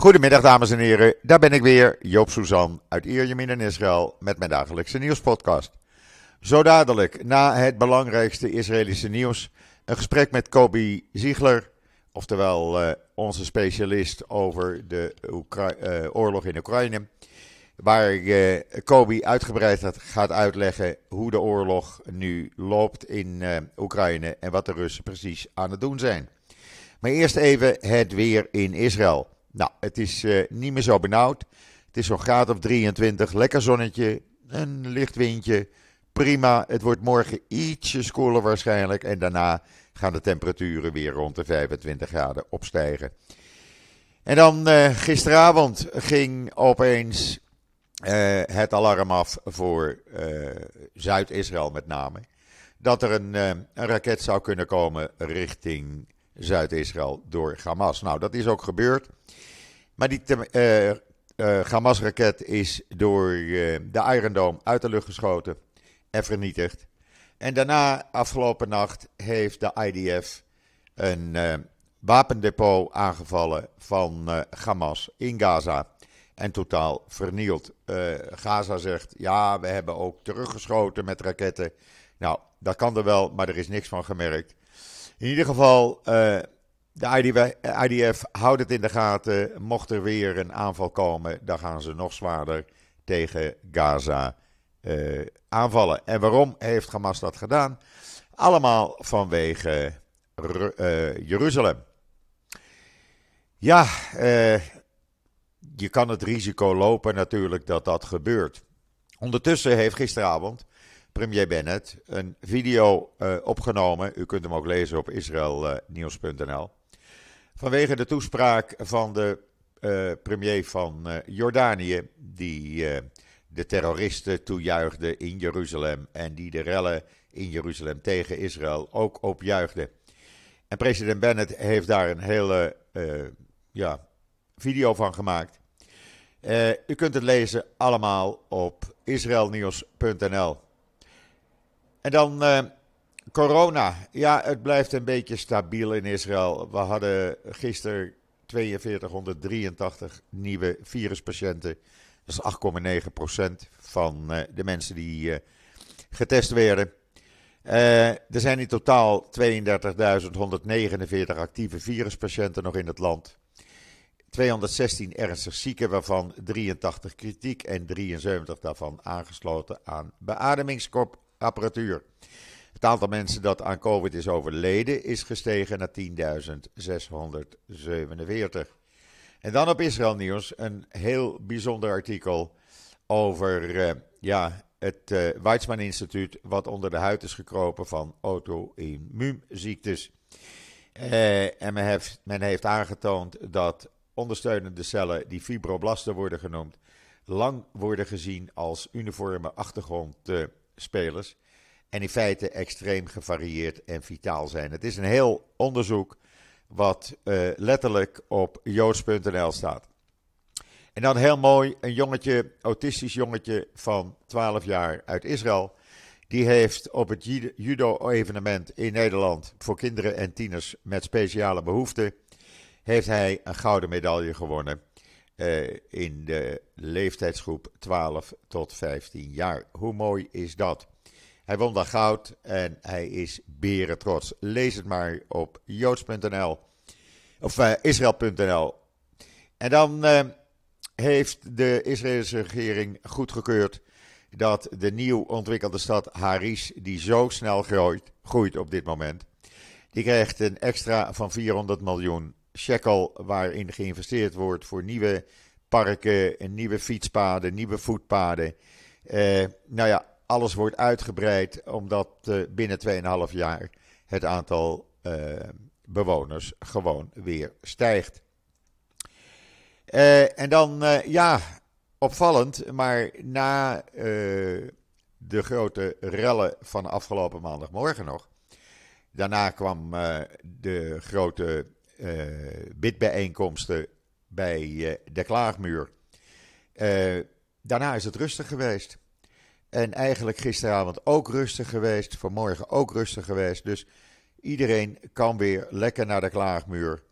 Goedemiddag dames en heren, daar ben ik weer, Joop Suzan uit Ierjemien in Israël met mijn dagelijkse nieuwspodcast. Zo dadelijk, na het belangrijkste Israëlische nieuws, een gesprek met Kobi Ziegler, oftewel uh, onze specialist over de Oekra uh, oorlog in Oekraïne, waar uh, Kobi uitgebreid gaat uitleggen hoe de oorlog nu loopt in Oekraïne en wat de Russen precies aan het doen zijn. Maar eerst even het weer in Israël. Nou, het is uh, niet meer zo benauwd. Het is zo'n graad of 23, lekker zonnetje, een licht windje. Prima, het wordt morgen ietsje koeler waarschijnlijk. En daarna gaan de temperaturen weer rond de 25 graden opstijgen. En dan uh, gisteravond ging opeens uh, het alarm af voor Zuid-Israël met name. Dat er een, een raket zou kunnen komen richting Zuid-Israël door Hamas. Nou, dat is ook gebeurd. Maar die uh, uh, Hamas-raket is door uh, de Iron Dome uit de lucht geschoten en vernietigd. En daarna, afgelopen nacht, heeft de IDF een wapendepot aangevallen van Hamas in Gaza. En totaal vernield. Gaza zegt, ja, we hebben ook teruggeschoten met raketten. Nou, dat kan er wel, maar er is niks van gemerkt. In ieder geval, uh, de IDF, houdt het in de gaten. Mocht er weer een aanval komen, dan gaan ze nog zwaarder tegen Gaza uh, aanvallen. En waarom heeft Hamas dat gedaan? Allemaal vanwege Jeruzalem. Ja, je kan het risico lopen natuurlijk dat dat gebeurt. Ondertussen heeft gisteravond premier Bennett een video uh, opgenomen. U kunt hem ook lezen op israelnieuws.nl. Vanwege de toespraak van de uh, premier van uh, Jordanië, die de terroristen toejuichte in Jeruzalem en die de rellen in Jeruzalem tegen Israël ook opjuichte. En president Bennett heeft daar een hele ja, video van gemaakt. u kunt het lezen allemaal op israelnieuws.nl. En dan uh, corona. Ja, het blijft een beetje stabiel in Israël. We hadden gisteren 4283 nieuwe viruspatiënten. Dat is 8,9% van uh, de mensen die uh, getest werden. er zijn in totaal 32.149 actieve viruspatiënten nog in het land. 216 ernstig zieken, waarvan 83 kritiek en 73 daarvan aangesloten aan beademingskop apparatuur. Het aantal mensen dat aan COVID is overleden is gestegen naar 10.647. En dan op Israël Nieuws een heel bijzonder artikel over uh, ja, het uh, Weizmann Instituut, wat onder de huid is gekropen van auto-immuunziektes. Uh, en men heeft, men heeft aangetoond dat ondersteunende cellen, die fibroblasten worden genoemd, lang worden gezien als uniforme achtergrond spelers. En in feite extreem gevarieerd en vitaal zijn. Het is een heel onderzoek wat uh, letterlijk op joods.nl staat. En dan heel mooi, een jongetje, autistisch jongetje van 12 jaar uit Israël. Die heeft op het judo-evenement in Nederland voor kinderen en tieners met speciale behoeften, heeft hij een gouden medaille gewonnen. Uh, in de leeftijdsgroep 12 tot 15 jaar. Hoe mooi is dat? Hij won daar goud en hij is beren trots. Lees het maar op joods.nl of uh, israël.nl. En dan uh, heeft de Israëlische regering goedgekeurd dat de nieuw ontwikkelde stad Haris, die zo snel groeit, groeit op dit moment, die krijgt een extra van 400 miljoen shekel waarin geïnvesteerd wordt voor nieuwe parken, nieuwe fietspaden, nieuwe voetpaden. Uh, nou ja, alles wordt uitgebreid omdat uh, binnen 2,5 jaar het aantal uh, bewoners gewoon weer stijgt. en dan, ja, opvallend, maar na de grote rellen van afgelopen maandagmorgen nog. Daarna kwam de grote bidbijeenkomsten bij uh, de Klaagmuur. Uh, daarna is het rustig geweest. En eigenlijk gisteravond ook rustig geweest. Vanmorgen ook rustig geweest. Dus iedereen kan weer lekker naar de Klaagmuur.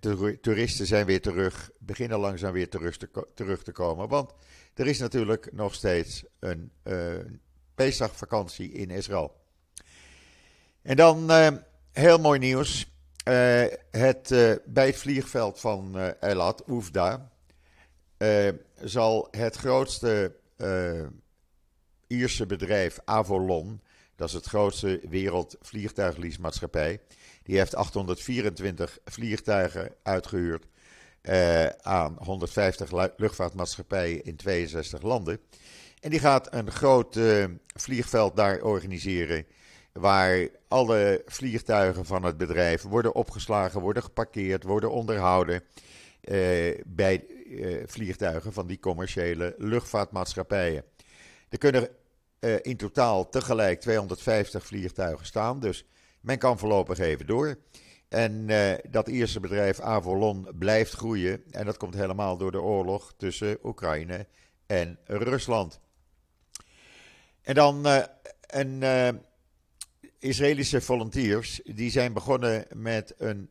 de toeristen zijn weer terug, beginnen langzaam weer terug te, terug te komen. Want er is natuurlijk nog steeds een uh, in Israël. En dan heel mooi nieuws. Het, bij het vliegveld van Elat, Oefda, zal het grootste Ierse bedrijf Avolon, dat is het grootste wereldvliegtuigleasemaatschappij, die heeft 824 vliegtuigen uitgehuurd uh, aan 150 luchtvaartmaatschappijen in 62 landen. En die gaat een groot uh, vliegveld daar organiseren. Waar alle vliegtuigen van het bedrijf worden opgeslagen, worden geparkeerd, worden onderhouden. Uh, bij vliegtuigen van die commerciële luchtvaartmaatschappijen. Er kunnen in totaal tegelijk 250 vliegtuigen staan. Dus men kan voorlopig even door. En dat Ierse bedrijf Avolon blijft groeien. En dat komt helemaal door de oorlog tussen Oekraïne en Rusland. En dan een Israëlische volunteers. Die zijn begonnen met een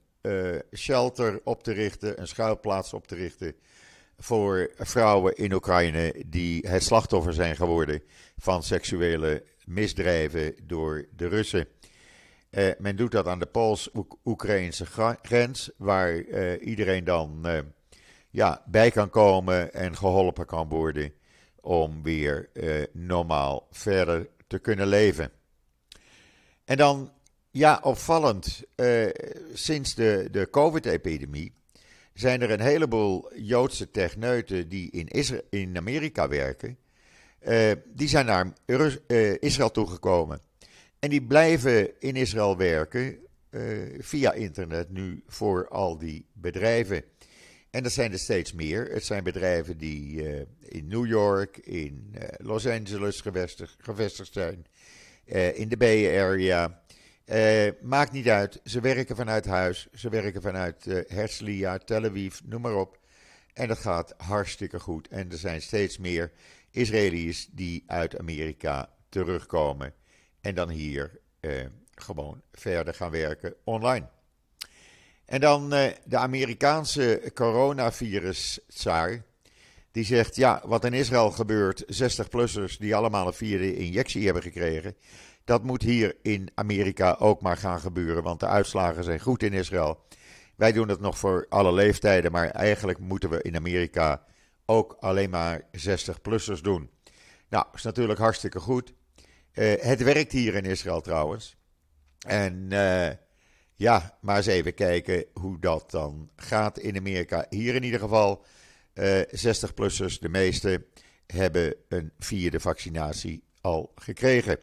shelter op te richten. Een schuilplaats op te richten. Voor vrouwen in Oekraïne die het slachtoffer zijn geworden van seksuele misdrijven door de Russen. Uh, men doet dat aan de Pools-Oekraïnse grens, waar uh, iedereen dan ja, bij kan komen en geholpen kan worden om weer normaal verder te kunnen leven. En dan, ja, opvallend, sinds de, de COVID-epidemie zijn er een heleboel Joodse techneuten die in, Isra in Amerika werken, die zijn naar Israël toegekomen. En die blijven in Israël werken via internet nu voor al die bedrijven. En dat zijn er steeds meer. Het zijn bedrijven die in New York, in Los Angeles gevestigd, gevestigd zijn, in de Bay Area. maakt niet uit. Ze werken vanuit huis. Ze werken vanuit Herzliya, Tel Aviv, noem maar op. En dat gaat hartstikke goed. En er zijn steeds meer Israëli's die uit Amerika terugkomen. En dan hier eh, gewoon verder gaan werken online. En dan eh, de Amerikaanse coronavirus-tsaar. Die zegt, ja, wat in Israël gebeurt, 60-plussers die allemaal een vierde injectie hebben gekregen. Dat moet hier in Amerika ook maar gaan gebeuren, want de uitslagen zijn goed in Israël. Wij doen het nog voor alle leeftijden, maar eigenlijk moeten we in Amerika ook alleen maar 60-plussers doen. Nou, is natuurlijk hartstikke goed. Uh, het werkt hier in Israël trouwens. En uh, ja, maar eens even kijken hoe dat dan gaat in Amerika. Hier in ieder geval, uh, eh, 60-plussers, de meeste, hebben een vierde vaccinatie al gekregen.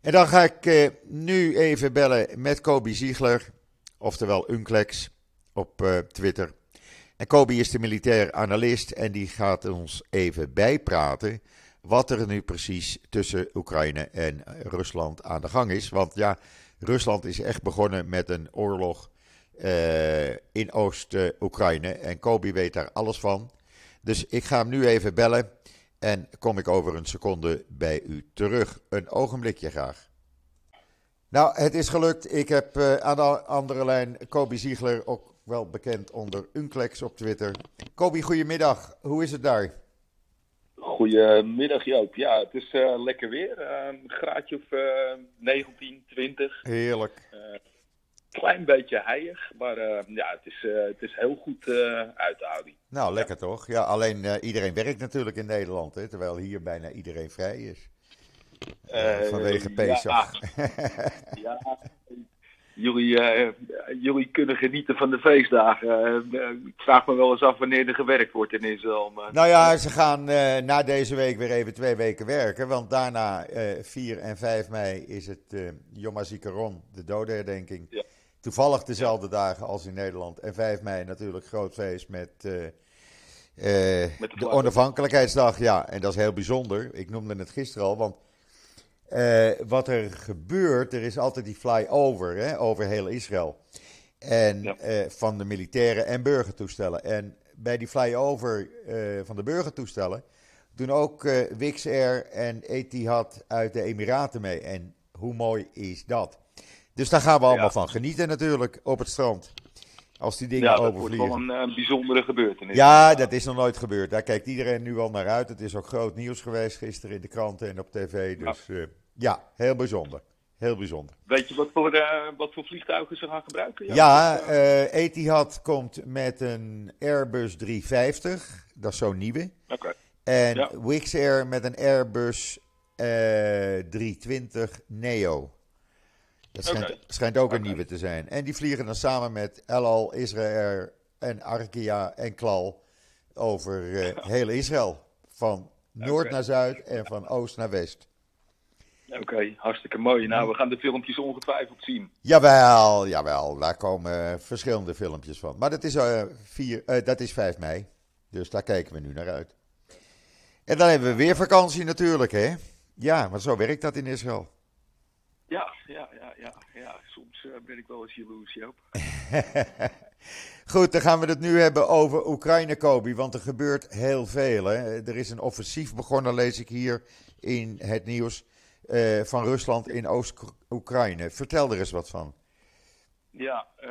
En dan ga ik nu even bellen met Kobi Ziegler, oftewel Unclex, op Twitter. En Kobi is de militair analist en die gaat ons even bijpraten wat er nu precies tussen Oekraïne en Rusland aan de gang is. Want ja, Rusland is echt begonnen met een oorlog uh, in Oost-Oekraïne. En Kobi weet daar alles van. Dus ik ga hem nu even bellen. En kom ik over een seconde bij u terug. Een ogenblikje graag. Nou, het is gelukt. Ik heb uh, aan de andere lijn Kobi Ziegler, ook wel bekend onder Unclex op Twitter. Kobi, goedemiddag. Hoe is het daar? Goedemiddag Joop. Ja, het is uh, lekker weer. Uh, een graadje of uh, 19, 20. Heerlijk. Eh, klein beetje heilig, maar ja, het is, het is heel goed uit te houden. Nou, lekker ja. toch? Ja, alleen iedereen werkt natuurlijk in Nederland, hè, terwijl hier bijna iedereen vrij is. vanwege Pesach. Ja, ja, jullie, jullie kunnen genieten van de feestdagen. Ik vraag me wel eens af wanneer er gewerkt wordt in Israël. Maar... Nou ja, ze gaan na deze week weer even twee weken werken. Want daarna, 4 en 5 mei, is het Yom HaZikaron, de dodenherdenking. Ja. Toevallig dezelfde dagen als in Nederland. En 5 mei natuurlijk groot feest met, met de, de onafhankelijkheidsdag. Ja, en dat is heel bijzonder. Ik noemde het gisteren al, want uh, wat er gebeurt, er is altijd die flyover hè, over heel Israël. En ja. van de militaire en burgertoestellen. En bij die flyover van de burgertoestellen doen ook Wix Air en Etihad uit de Emiraten mee. En hoe mooi is dat? Dus daar gaan we allemaal ja. van genieten natuurlijk op het strand. Als die dingen overvliegen. Ja, dat wordt wel een, bijzondere gebeurtenis. Ja, dat is nog nooit gebeurd. Daar kijkt iedereen nu al naar uit. Het is ook groot nieuws geweest gisteren in de kranten en op tv. Dus ja, ja heel bijzonder. Heel bijzonder. Weet je wat voor, uh, wat voor vliegtuigen ze gaan gebruiken? Ja, ja Etihad komt met een Airbus 350. Dat is zo'n nieuwe. Oké. En ja. Wix Air met een Airbus uh, 320 Neo. Dat schijnt, okay. schijnt ook een nieuwe te zijn. En die vliegen dan samen met El Al, Israël en Arkia en Klal over heel Israël. Van noord okay. naar zuid en van oost naar west. Oké, hartstikke mooi. Nou, we gaan de filmpjes ongetwijfeld zien. Jawel, jawel. Daar komen verschillende filmpjes van. Maar dat is, uh, vier, uh, dat is 5 mei. Dus daar kijken we nu naar uit. En dan hebben we weer vakantie natuurlijk, hè? Ja, maar zo werkt dat in Israël. Ja, ja, ja. Soms uh, ben ik wel eens jaloers, Joop. Goed, dan gaan we het nu hebben over Oekraïne, Kobi. Want er gebeurt heel veel. Hè? Er is een offensief begonnen, lees ik hier in het nieuws. Uh, van Rusland in Oost-Oekraïne. Vertel er eens wat van. Ja, uh,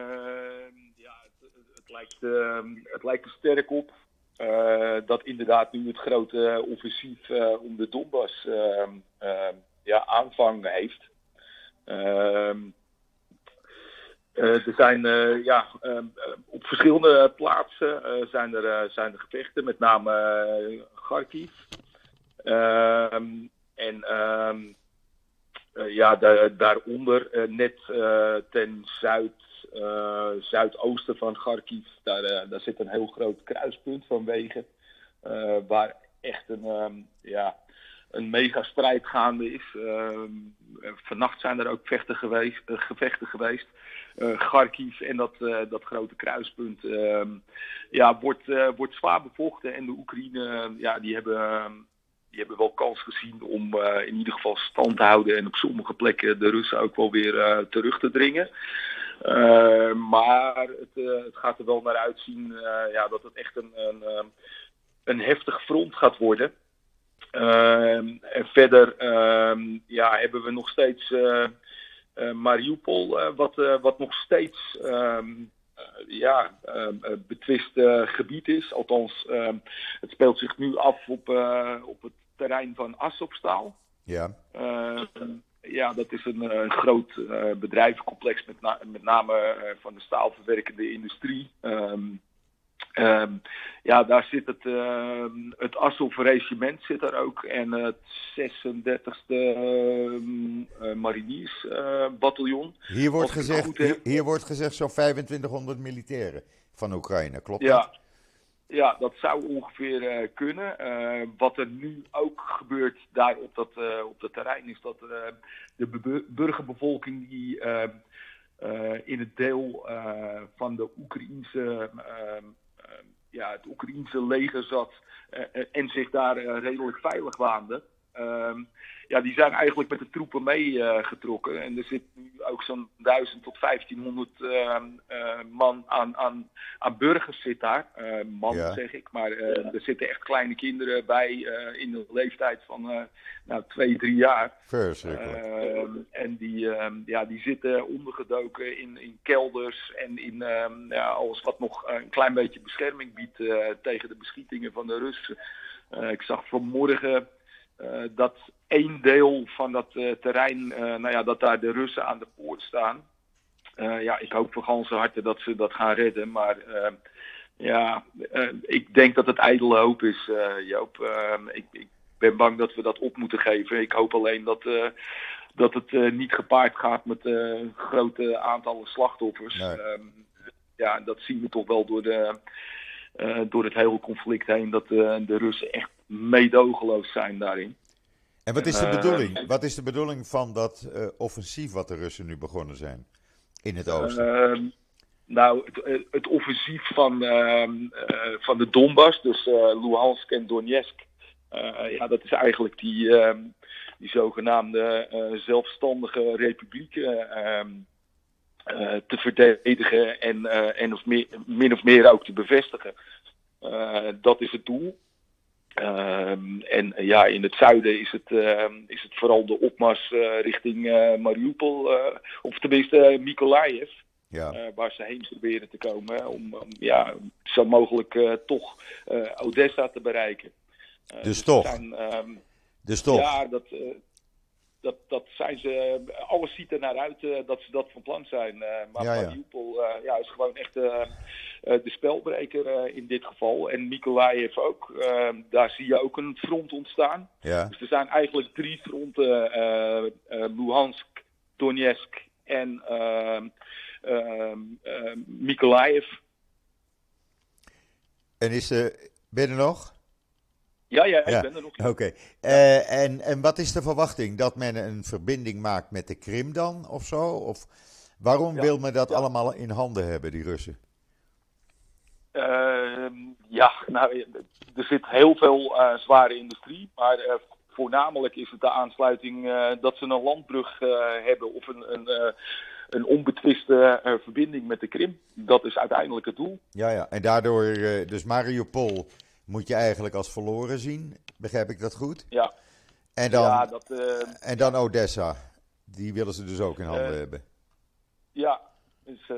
ja het, het, lijkt, uh, het lijkt er sterk op eh, dat inderdaad nu het grote offensief om de Donbass ehm, ehm, ja, aanvang heeft. Ehm, er zijn ja, op verschillende plaatsen zijn, er, zijn er gevechten, met name Kharkiv. en uh, ja, da daaronder, net ten zuid, zuidoosten van Kharkiv, daar, daar zit een heel groot kruispunt van wegen. waar echt een, ja, een mega strijd gaande is. Ehm, vannacht zijn er ook vechten geweest, gevechten geweest. Kharkiv en dat, dat grote kruispunt ehm, ja, wordt, wordt zwaar bevochten. En de Oekraïne, ja, die hebben die hebben wel kans gezien om in ieder geval stand te houden en op sommige plekken de Russen ook wel weer terug te dringen. Maar het, het, gaat er wel naar uitzien ja, dat het echt een, een, een heftig front gaat worden. Ehm, en verder ehm, ja, hebben we nog steeds Mariupol, wat, wat nog steeds um, ja, betwist gebied is. Althans, het speelt zich nu af op, op het terrein van Asopstaal. Ja. Ja, dat is een, een groot uh, bedrijvencomplex, met, na met name uh, van de staalverwerkende industrie. Um, um, ja, daar zit het, ehm, het Assof-regiment zit daar ook en het 36e mariniersbataljon. hier, wordt gezegd, hier, hier, wordt gezegd zo'n 2500 militairen van Oekraïne, klopt ja. dat? Ja, dat zou ongeveer uh, kunnen. Uh, wat er nu ook gebeurt daar op dat, uh, op dat terrein is dat de burgerbevolking die in het deel van de Oekraïnse, ja, het Oekraïnse leger zat en zich daar redelijk veilig waande. Ehm, ja, die zijn eigenlijk met de troepen meegetrokken. Uh, en er zit nu ook zo'n 1000 tot 1500 uh, uh, man aan, aan, aan burgers zit daar. Uh, man ja. zeg ik, maar er zitten echt kleine kinderen bij in de leeftijd van nou, twee, drie jaar. Ehm, en die, ehm, ja, die zitten ondergedoken in, in kelders en in ja, alles wat nog een klein beetje bescherming biedt tegen de beschietingen van de Russen. ik zag vanmorgen dat één deel van dat uh, terrein, uh, nou ja, dat daar de Russen aan de poort staan. ja, ik hoop voor ganse harte dat ze dat gaan redden. Maar ja, ik denk dat het ijdele hoop is, Joop. Ik, ik, ben bang dat we dat op moeten geven. Ik hoop alleen dat, dat het niet gepaard gaat met grote aantallen slachtoffers. Nee. ja, dat zien we toch wel door de... door het hele conflict heen dat de Russen echt meedogenloos zijn daarin. En wat is de bedoeling? Uh, wat is de bedoeling van dat uh, offensief wat de Russen nu begonnen zijn in het oosten? Uh, nou, het, het, offensief van, ehm, van de Donbass, dus Luhansk en Donetsk, ja, dat is eigenlijk die, ehm, die zogenaamde zelfstandige republieken ehm, te verdedigen en, en of meer, min of meer ook te bevestigen. dat is het doel. Um, en uh, ja, in het zuiden is het, uh, is het vooral de opmars uh, richting Mariupol, of tenminste Mykolaiv. Ja. waar ze heen proberen te komen om, om ja, zo mogelijk toch Odessa te bereiken. dus, dus toch? Zijn, ehm, dus toch? Ja, dat, dat, dat zijn ze, alles ziet er naar uit dat ze dat van plan zijn. Maar ja, Mariupol ja, is gewoon echt de spelbreker in dit geval. En Mykolaiv ook. daar zie je ook een front ontstaan. Ja. Dus er zijn eigenlijk drie fronten. Luhansk, Donetsk en Mykolaiv. En is er binnen nog? Ja, ja, ik ben er nog. Oké. Eh, en, en wat is de verwachting? Dat men een verbinding maakt met de Krim dan of zo? Of waarom wil men dat allemaal in handen hebben, die Russen? Ehm, ja, nou, er zit heel veel uh, zware industrie, maar uh, voornamelijk is het de aansluiting dat ze een landbrug hebben of een, een, een onbetwiste verbinding met de Krim. Dat is uiteindelijk het doel. Ja, ja. En daardoor, dus Mariupol moet je eigenlijk als verloren zien. Begrijp ik dat goed? Ja. En dan, ja, dat, uh, en dan Odessa. Die willen ze dus ook in handen uh, hebben. Ja, dus, uh,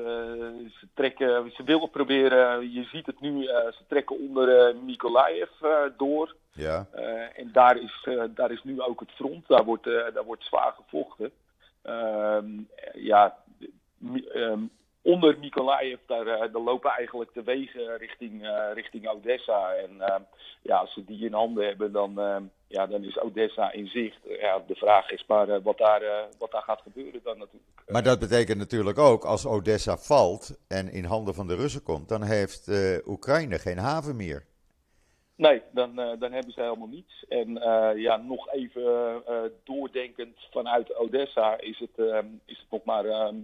ze, trekken, ze willen proberen, je ziet het nu, ze trekken onder Mykolaiv door. Ja. en daar is, daar is nu ook het front, daar wordt, daar wordt zwaar gevochten. Ehm, ja, um, onder Mykolaiv, daar, eh, daar, lopen eigenlijk de wegen richting, richting Odessa. En uh, ja, als ze die in handen hebben, dan, ja, dan is Odessa in zicht. Ja, de vraag is maar wat, daar, wat daar gaat gebeuren dan natuurlijk. Maar dat betekent natuurlijk ook, als Odessa valt en in handen van de Russen komt, dan heeft Oekraïne geen haven meer. Nee, dan, uh, dan hebben ze helemaal niets. En uh, ja, nog even uh, doordenkend vanuit Odessa is het, ehm, is het nog maar, ehm,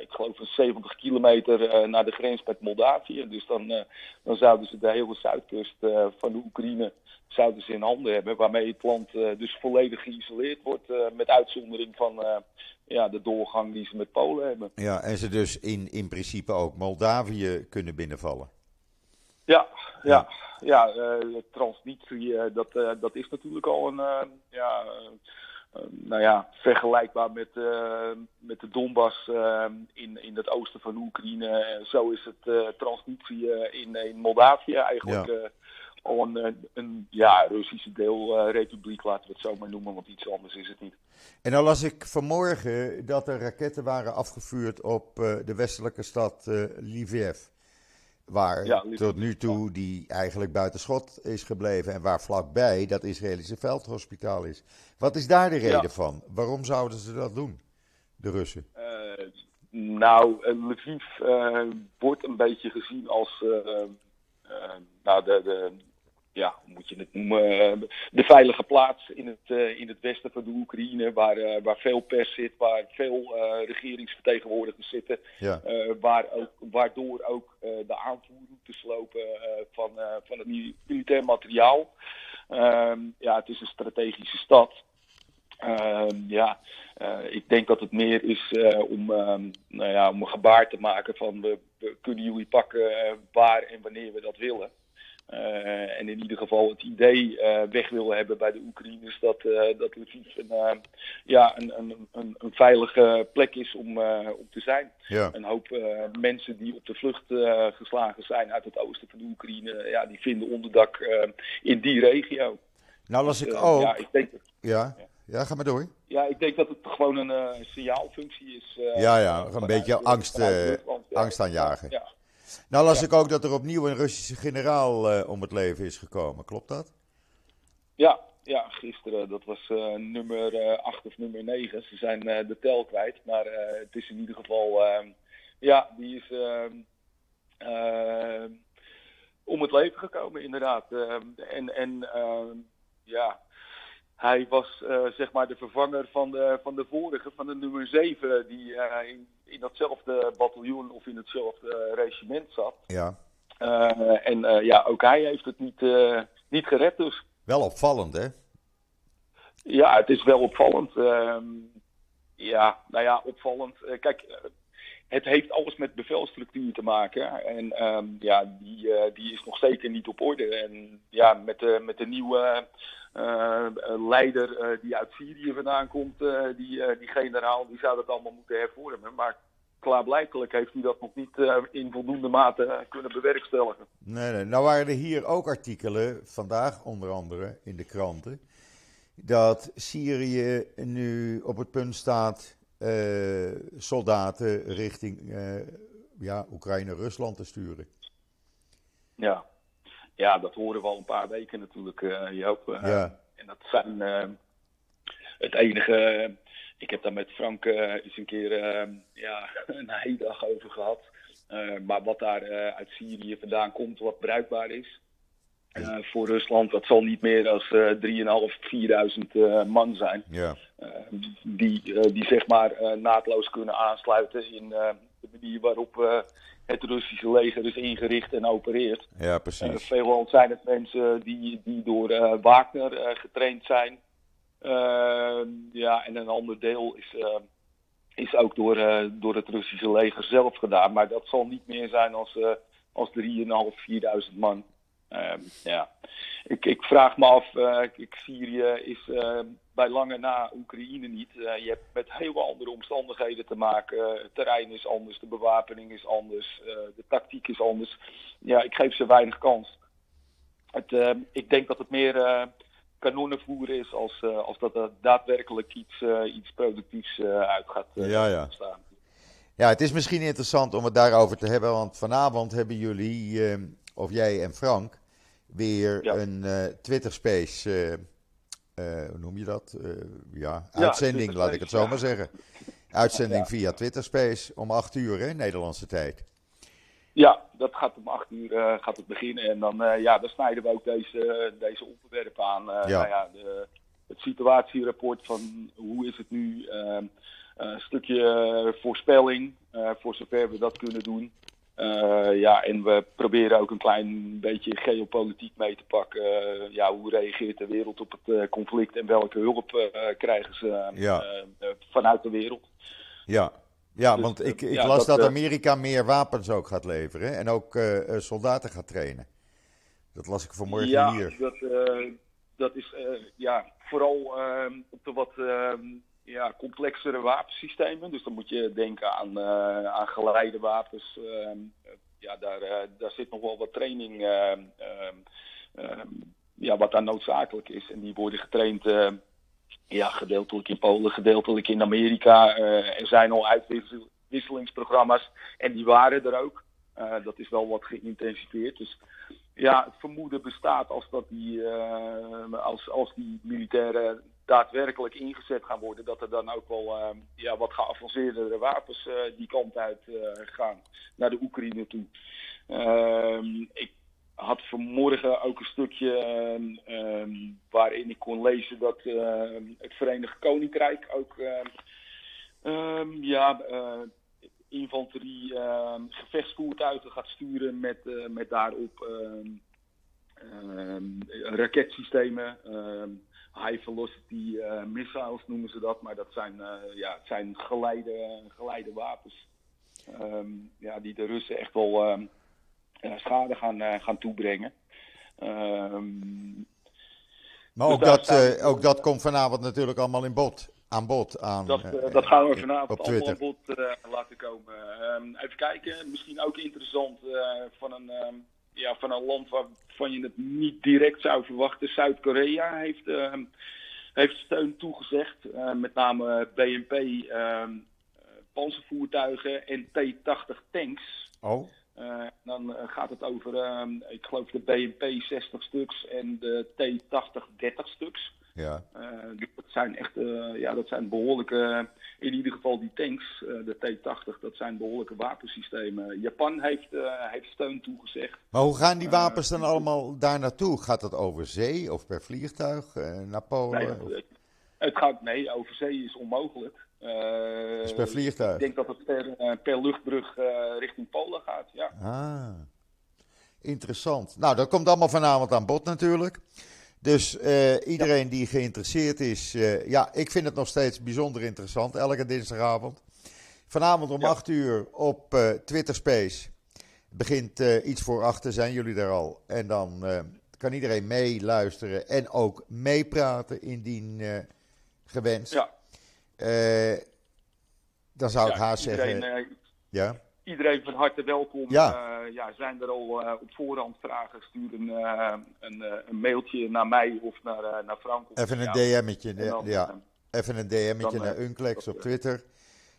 ik geloof, een 70 kilometer naar de grens met Moldavië. Dus dan, dan zouden ze de hele zuidkust van de Oekraïne zouden ze in handen hebben. Waarmee het land dus volledig geïsoleerd wordt. met uitzondering van ja, de doorgang die ze met Polen hebben. Ja, en ze dus in, in principe ook Moldavië kunnen binnenvallen. Ja, ja, ja. Uh, Transnistrië, uh, dat, uh, dat is natuurlijk al een, ja, nou ja, vergelijkbaar met, met de Donbass in, in het oosten van Oekraïne. zo is het Transnistrië in, in Moldavië eigenlijk. Ja. al een, een ja, Russische deelrepubliek, laten we het zo maar noemen, want iets anders is het niet. En dan las ik vanmorgen dat er raketten waren afgevuurd op de westelijke stad Lviv. Waar tot nu toe die eigenlijk buiten schot is gebleven. En waar vlakbij dat Israëlische veldhospitaal is. Wat is daar de reden van? Waarom zouden ze dat doen, de Russen? Uh, nou, eh, Lviv uh, wordt een beetje gezien als nou, de, de, ja, hoe moet je het noemen, eh, de veilige plaats in het, uh, in het westen van de Oekraïne, waar, uh, waar veel pers zit, waar veel regeringsvertegenwoordigers zitten, ja. waar ook, waardoor ook de aanvoerroutes lopen van, van het militair materiaal. Ehm, ja, het is een strategische stad. Ehm, ja, ik denk dat het meer is om, um, nou ja, om een gebaar te maken van we, we kunnen jullie pakken waar en wanneer we dat willen. Uh, en in ieder geval het idee uh, weg willen hebben bij de Oekraïners dat, uh, dat Lviv een, ja, een, een, een, een, veilige plek is om, om te zijn. Ja. Een hoop mensen die op de vlucht geslagen zijn uit het oosten van de Oekraïne, ja, die vinden onderdak in die regio. Nou las ik ook. Ja, ik denk, ja. ja, ga maar door. Ja, ik denk dat het gewoon een signaalfunctie is. ja, ja, een beetje angst, angst aanjagen. Ja. Nou las ik ook dat er opnieuw een Russische generaal uh, om het leven is gekomen. Klopt dat? Ja, ja gisteren. Dat was uh, nummer uh, eh, 8 of nummer 9. Ze zijn de tel kwijt. Maar het is in ieder geval... Ehm, ja, die is ehm, ehm, om het leven gekomen inderdaad. en en ja, hij was uh, zeg maar de vervanger van de, van de vorige, van de nummer 7, die uh, in, in datzelfde bataljon of in hetzelfde regiment zat. Ja. En ja, ook hij heeft het niet, niet gered dus. Wel opvallend, hè? Ja, het is wel opvallend. Ehm, ja, nou ja, opvallend. kijk, het heeft alles met bevelstructuur te maken. En um, ja, die, die is nog zeker niet op orde. En ja, met de, met de nieuwe uh, leider uh, die uit Syrië vandaan komt, die, die generaal, die zou dat allemaal moeten hervormen. Maar klaarblijkelijk heeft hij dat nog niet in voldoende mate kunnen bewerkstelligen. Nee, nee. Nou waren er hier ook artikelen, vandaag onder andere in de kranten, dat Syrië nu op het punt staat soldaten richting ja, Oekraïne-Rusland te sturen. Ja. ja, dat horen we al een paar weken natuurlijk, Joop. ja. En dat zijn het enige ik heb daar met Frank uh, eens een keer uh, ja, een hele dag over gehad. Uh, maar wat daar uit Syrië vandaan komt, wat bruikbaar is voor Rusland, dat zal niet meer dan 3.500, 4.000 man zijn. Ja. Die, die zeg maar naadloos kunnen aansluiten in de manier waarop het Russische leger is ingericht en opereert. Ja, precies. veelal zijn het mensen die, die door Wagner getraind zijn. Ehm, ja, en een ander deel is, is ook door, eh, door het Russische leger zelf gedaan. Maar dat zal niet meer zijn als, uh, als 3.500, 4.000 man. Ehm, ja. ik, ik vraag me af, uh, ik, Syrië is bij lange na Oekraïne niet. je hebt met heel andere omstandigheden te maken. Het terrein is anders, de bewapening is anders, de tactiek is anders. Ja, ik geef ze weinig kans. Het, ik denk dat het meer kanonnenvoer is als, uh, als dat er daadwerkelijk iets, uh, iets productiefs uh, uit gaat ja, ja. staan. Ja, het is misschien interessant om het daarover te hebben, want vanavond hebben jullie, of jij en Frank, weer ja. een Twitter Space, hoe noem je dat? ja, uitzending, laat ik het zo maar zeggen. Uitzending via Twitter Space om 8 uur, hè, Nederlandse tijd. Ja, dat gaat om acht uur gaat het beginnen. En dan, ja, dan snijden we ook deze, deze onderwerpen aan. Ja. Nou ja, de, het situatierapport van hoe is het nu. Een stukje voorspelling, voor zover we dat kunnen doen. Ja, en we proberen ook een klein beetje geopolitiek mee te pakken. ja, hoe reageert de wereld op het conflict en welke hulp krijgen ze ja. vanuit de wereld. Ja, ja, dus, want ik, ik las dat, eh, Amerika meer wapens ook gaat leveren en ook soldaten gaat trainen. Dat las ik vanmorgen ja, hier. Dat, dat is ja, vooral ehm, op de wat ehm, ja, complexere wapensystemen. Dus dan moet je denken aan, aan geleide wapens. Ehm, ja, daar, daar zit nog wel wat training ja, wat daar noodzakelijk is. En die worden getraind ja, gedeeltelijk in Polen, gedeeltelijk in Amerika. Er zijn al uitwisselingsprogramma's en die waren er ook. Dat is wel wat geïntensiveerd. Dus ja, het vermoeden bestaat als, dat die, als, als die militairen daadwerkelijk ingezet gaan worden, dat er dan ook wel ja, wat geavanceerdere wapens die kant uit gaan naar de Oekraïne toe. Ehm, ik had vanmorgen ook een stukje um, waarin ik kon lezen dat het Verenigd Koninkrijk ook ja, uh, infanterie gevechtsvoertuigen gaat sturen met, met daarop raketsystemen. High velocity missiles noemen ze dat, maar dat zijn, ja, het zijn geleide, geleide wapens. ja, die de Russen echt wel eh, schade gaan, eh, gaan toebrengen. Ehm, maar dus ook, dat, ook dat komt vanavond natuurlijk allemaal in bod, aan bod. Aan, dat, uh, dat gaan we vanavond allemaal aan bod uh, laten komen. Even kijken, misschien ook interessant van, een, ja, van een land waarvan je het niet direct zou verwachten. Zuid-Korea heeft, heeft steun toegezegd, met name BNP panzervoertuigen en T-80 tanks. Oh. Uh, dan uh, gaat het over, uh, ik geloof de BNP 60 stuks en de T80 30 stuks. Ja. Dus dat zijn echt, ja, dat zijn behoorlijke, in ieder geval die tanks, de T80, dat zijn behoorlijke wapensystemen. Japan heeft, heeft steun toegezegd. Maar hoe gaan die wapens dan allemaal daar naartoe? Gaat dat over zee of per vliegtuig naar Polen? Nee, het, gaat, nee, over zee is onmogelijk. Uh, per vliegtuig? Ik denk dat het per, per luchtbrug uh, richting Polen gaat, ja. Ah, interessant. Nou, dat komt allemaal vanavond aan bod natuurlijk. Dus iedereen ja. die geïnteresseerd is, ja, ik vind het nog steeds bijzonder interessant, elke dinsdagavond. Vanavond om ja. 8 uur op Twitter Space. Begint iets voor achter, zijn jullie daar al. En dan kan iedereen meeluisteren en ook meepraten indien gewenst. Ja. Dan zou ik haast zeggen. Ja. Iedereen van harte welkom. Ja. Uh, ja, zijn er al uh, op voorhand vragen, stuur een, uh, een, een, mailtje naar mij of naar, naar Frank. Of Even een DM'tje, ja. ja. Even een DM'tje naar Unclex op Twitter.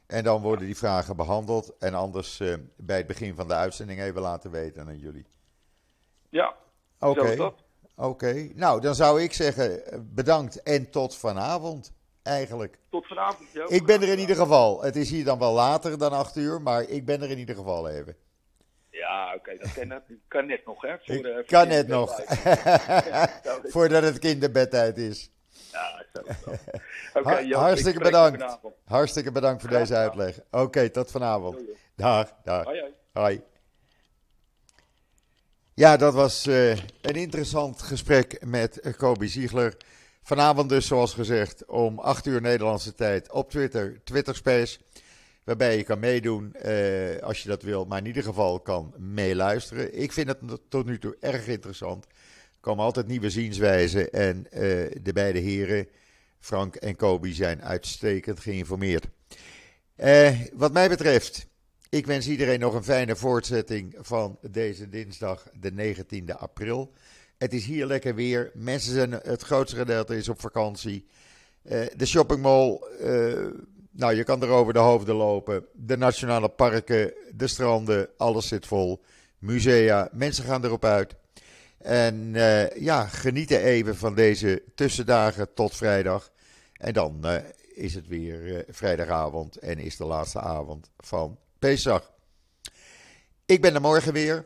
En dan worden die vragen behandeld. En anders bij het begin van de uitzending even laten weten aan jullie. Ja, oké. Okay. Oké, nou dan zou ik zeggen bedankt en tot vanavond eigenlijk. Tot vanavond, ja. Ik ben er in ieder geval. Het is hier dan wel later dan 8 uur, maar ik ben er in ieder geval even. Ja, oké, dat kan, net, kan net nog, hè? Voor, uh, kan net nog. Voordat het kinderbedtijd is. Ja, zo. Okay, Joop, Hartstikke bedankt. Hartstikke bedankt voor deze uitleg. Oké, tot vanavond. Dag, dag. Hoi, hoi. Hoi. Ja, dat was uh, een interessant gesprek met Kobe Ziegler. Vanavond dus, zoals gezegd, om 8 uur Nederlandse tijd op Twitter, Twitter Space. Waarbij je kan meedoen uh, als je dat wil, maar in ieder geval kan meeluisteren. Ik vind het tot nu toe erg interessant. Er komen altijd nieuwe zienswijzen en uh, de beide heren, Frank en Kobe, zijn uitstekend geïnformeerd. Uh, wat mij betreft, ik wens iedereen nog een fijne voortzetting van deze dinsdag, de 19e april. Het is hier lekker weer. Mensen zijn, het grootste gedeelte is op vakantie. Uh, de shoppingmall, uh, nou je kan er over de hoofden lopen. De nationale parken, de stranden, alles zit vol. Musea, mensen gaan erop uit. En uh, ja, genieten even van deze tussendagen tot vrijdag. En dan is het weer vrijdagavond en is de laatste avond van Pesach. Ik ben er morgen weer.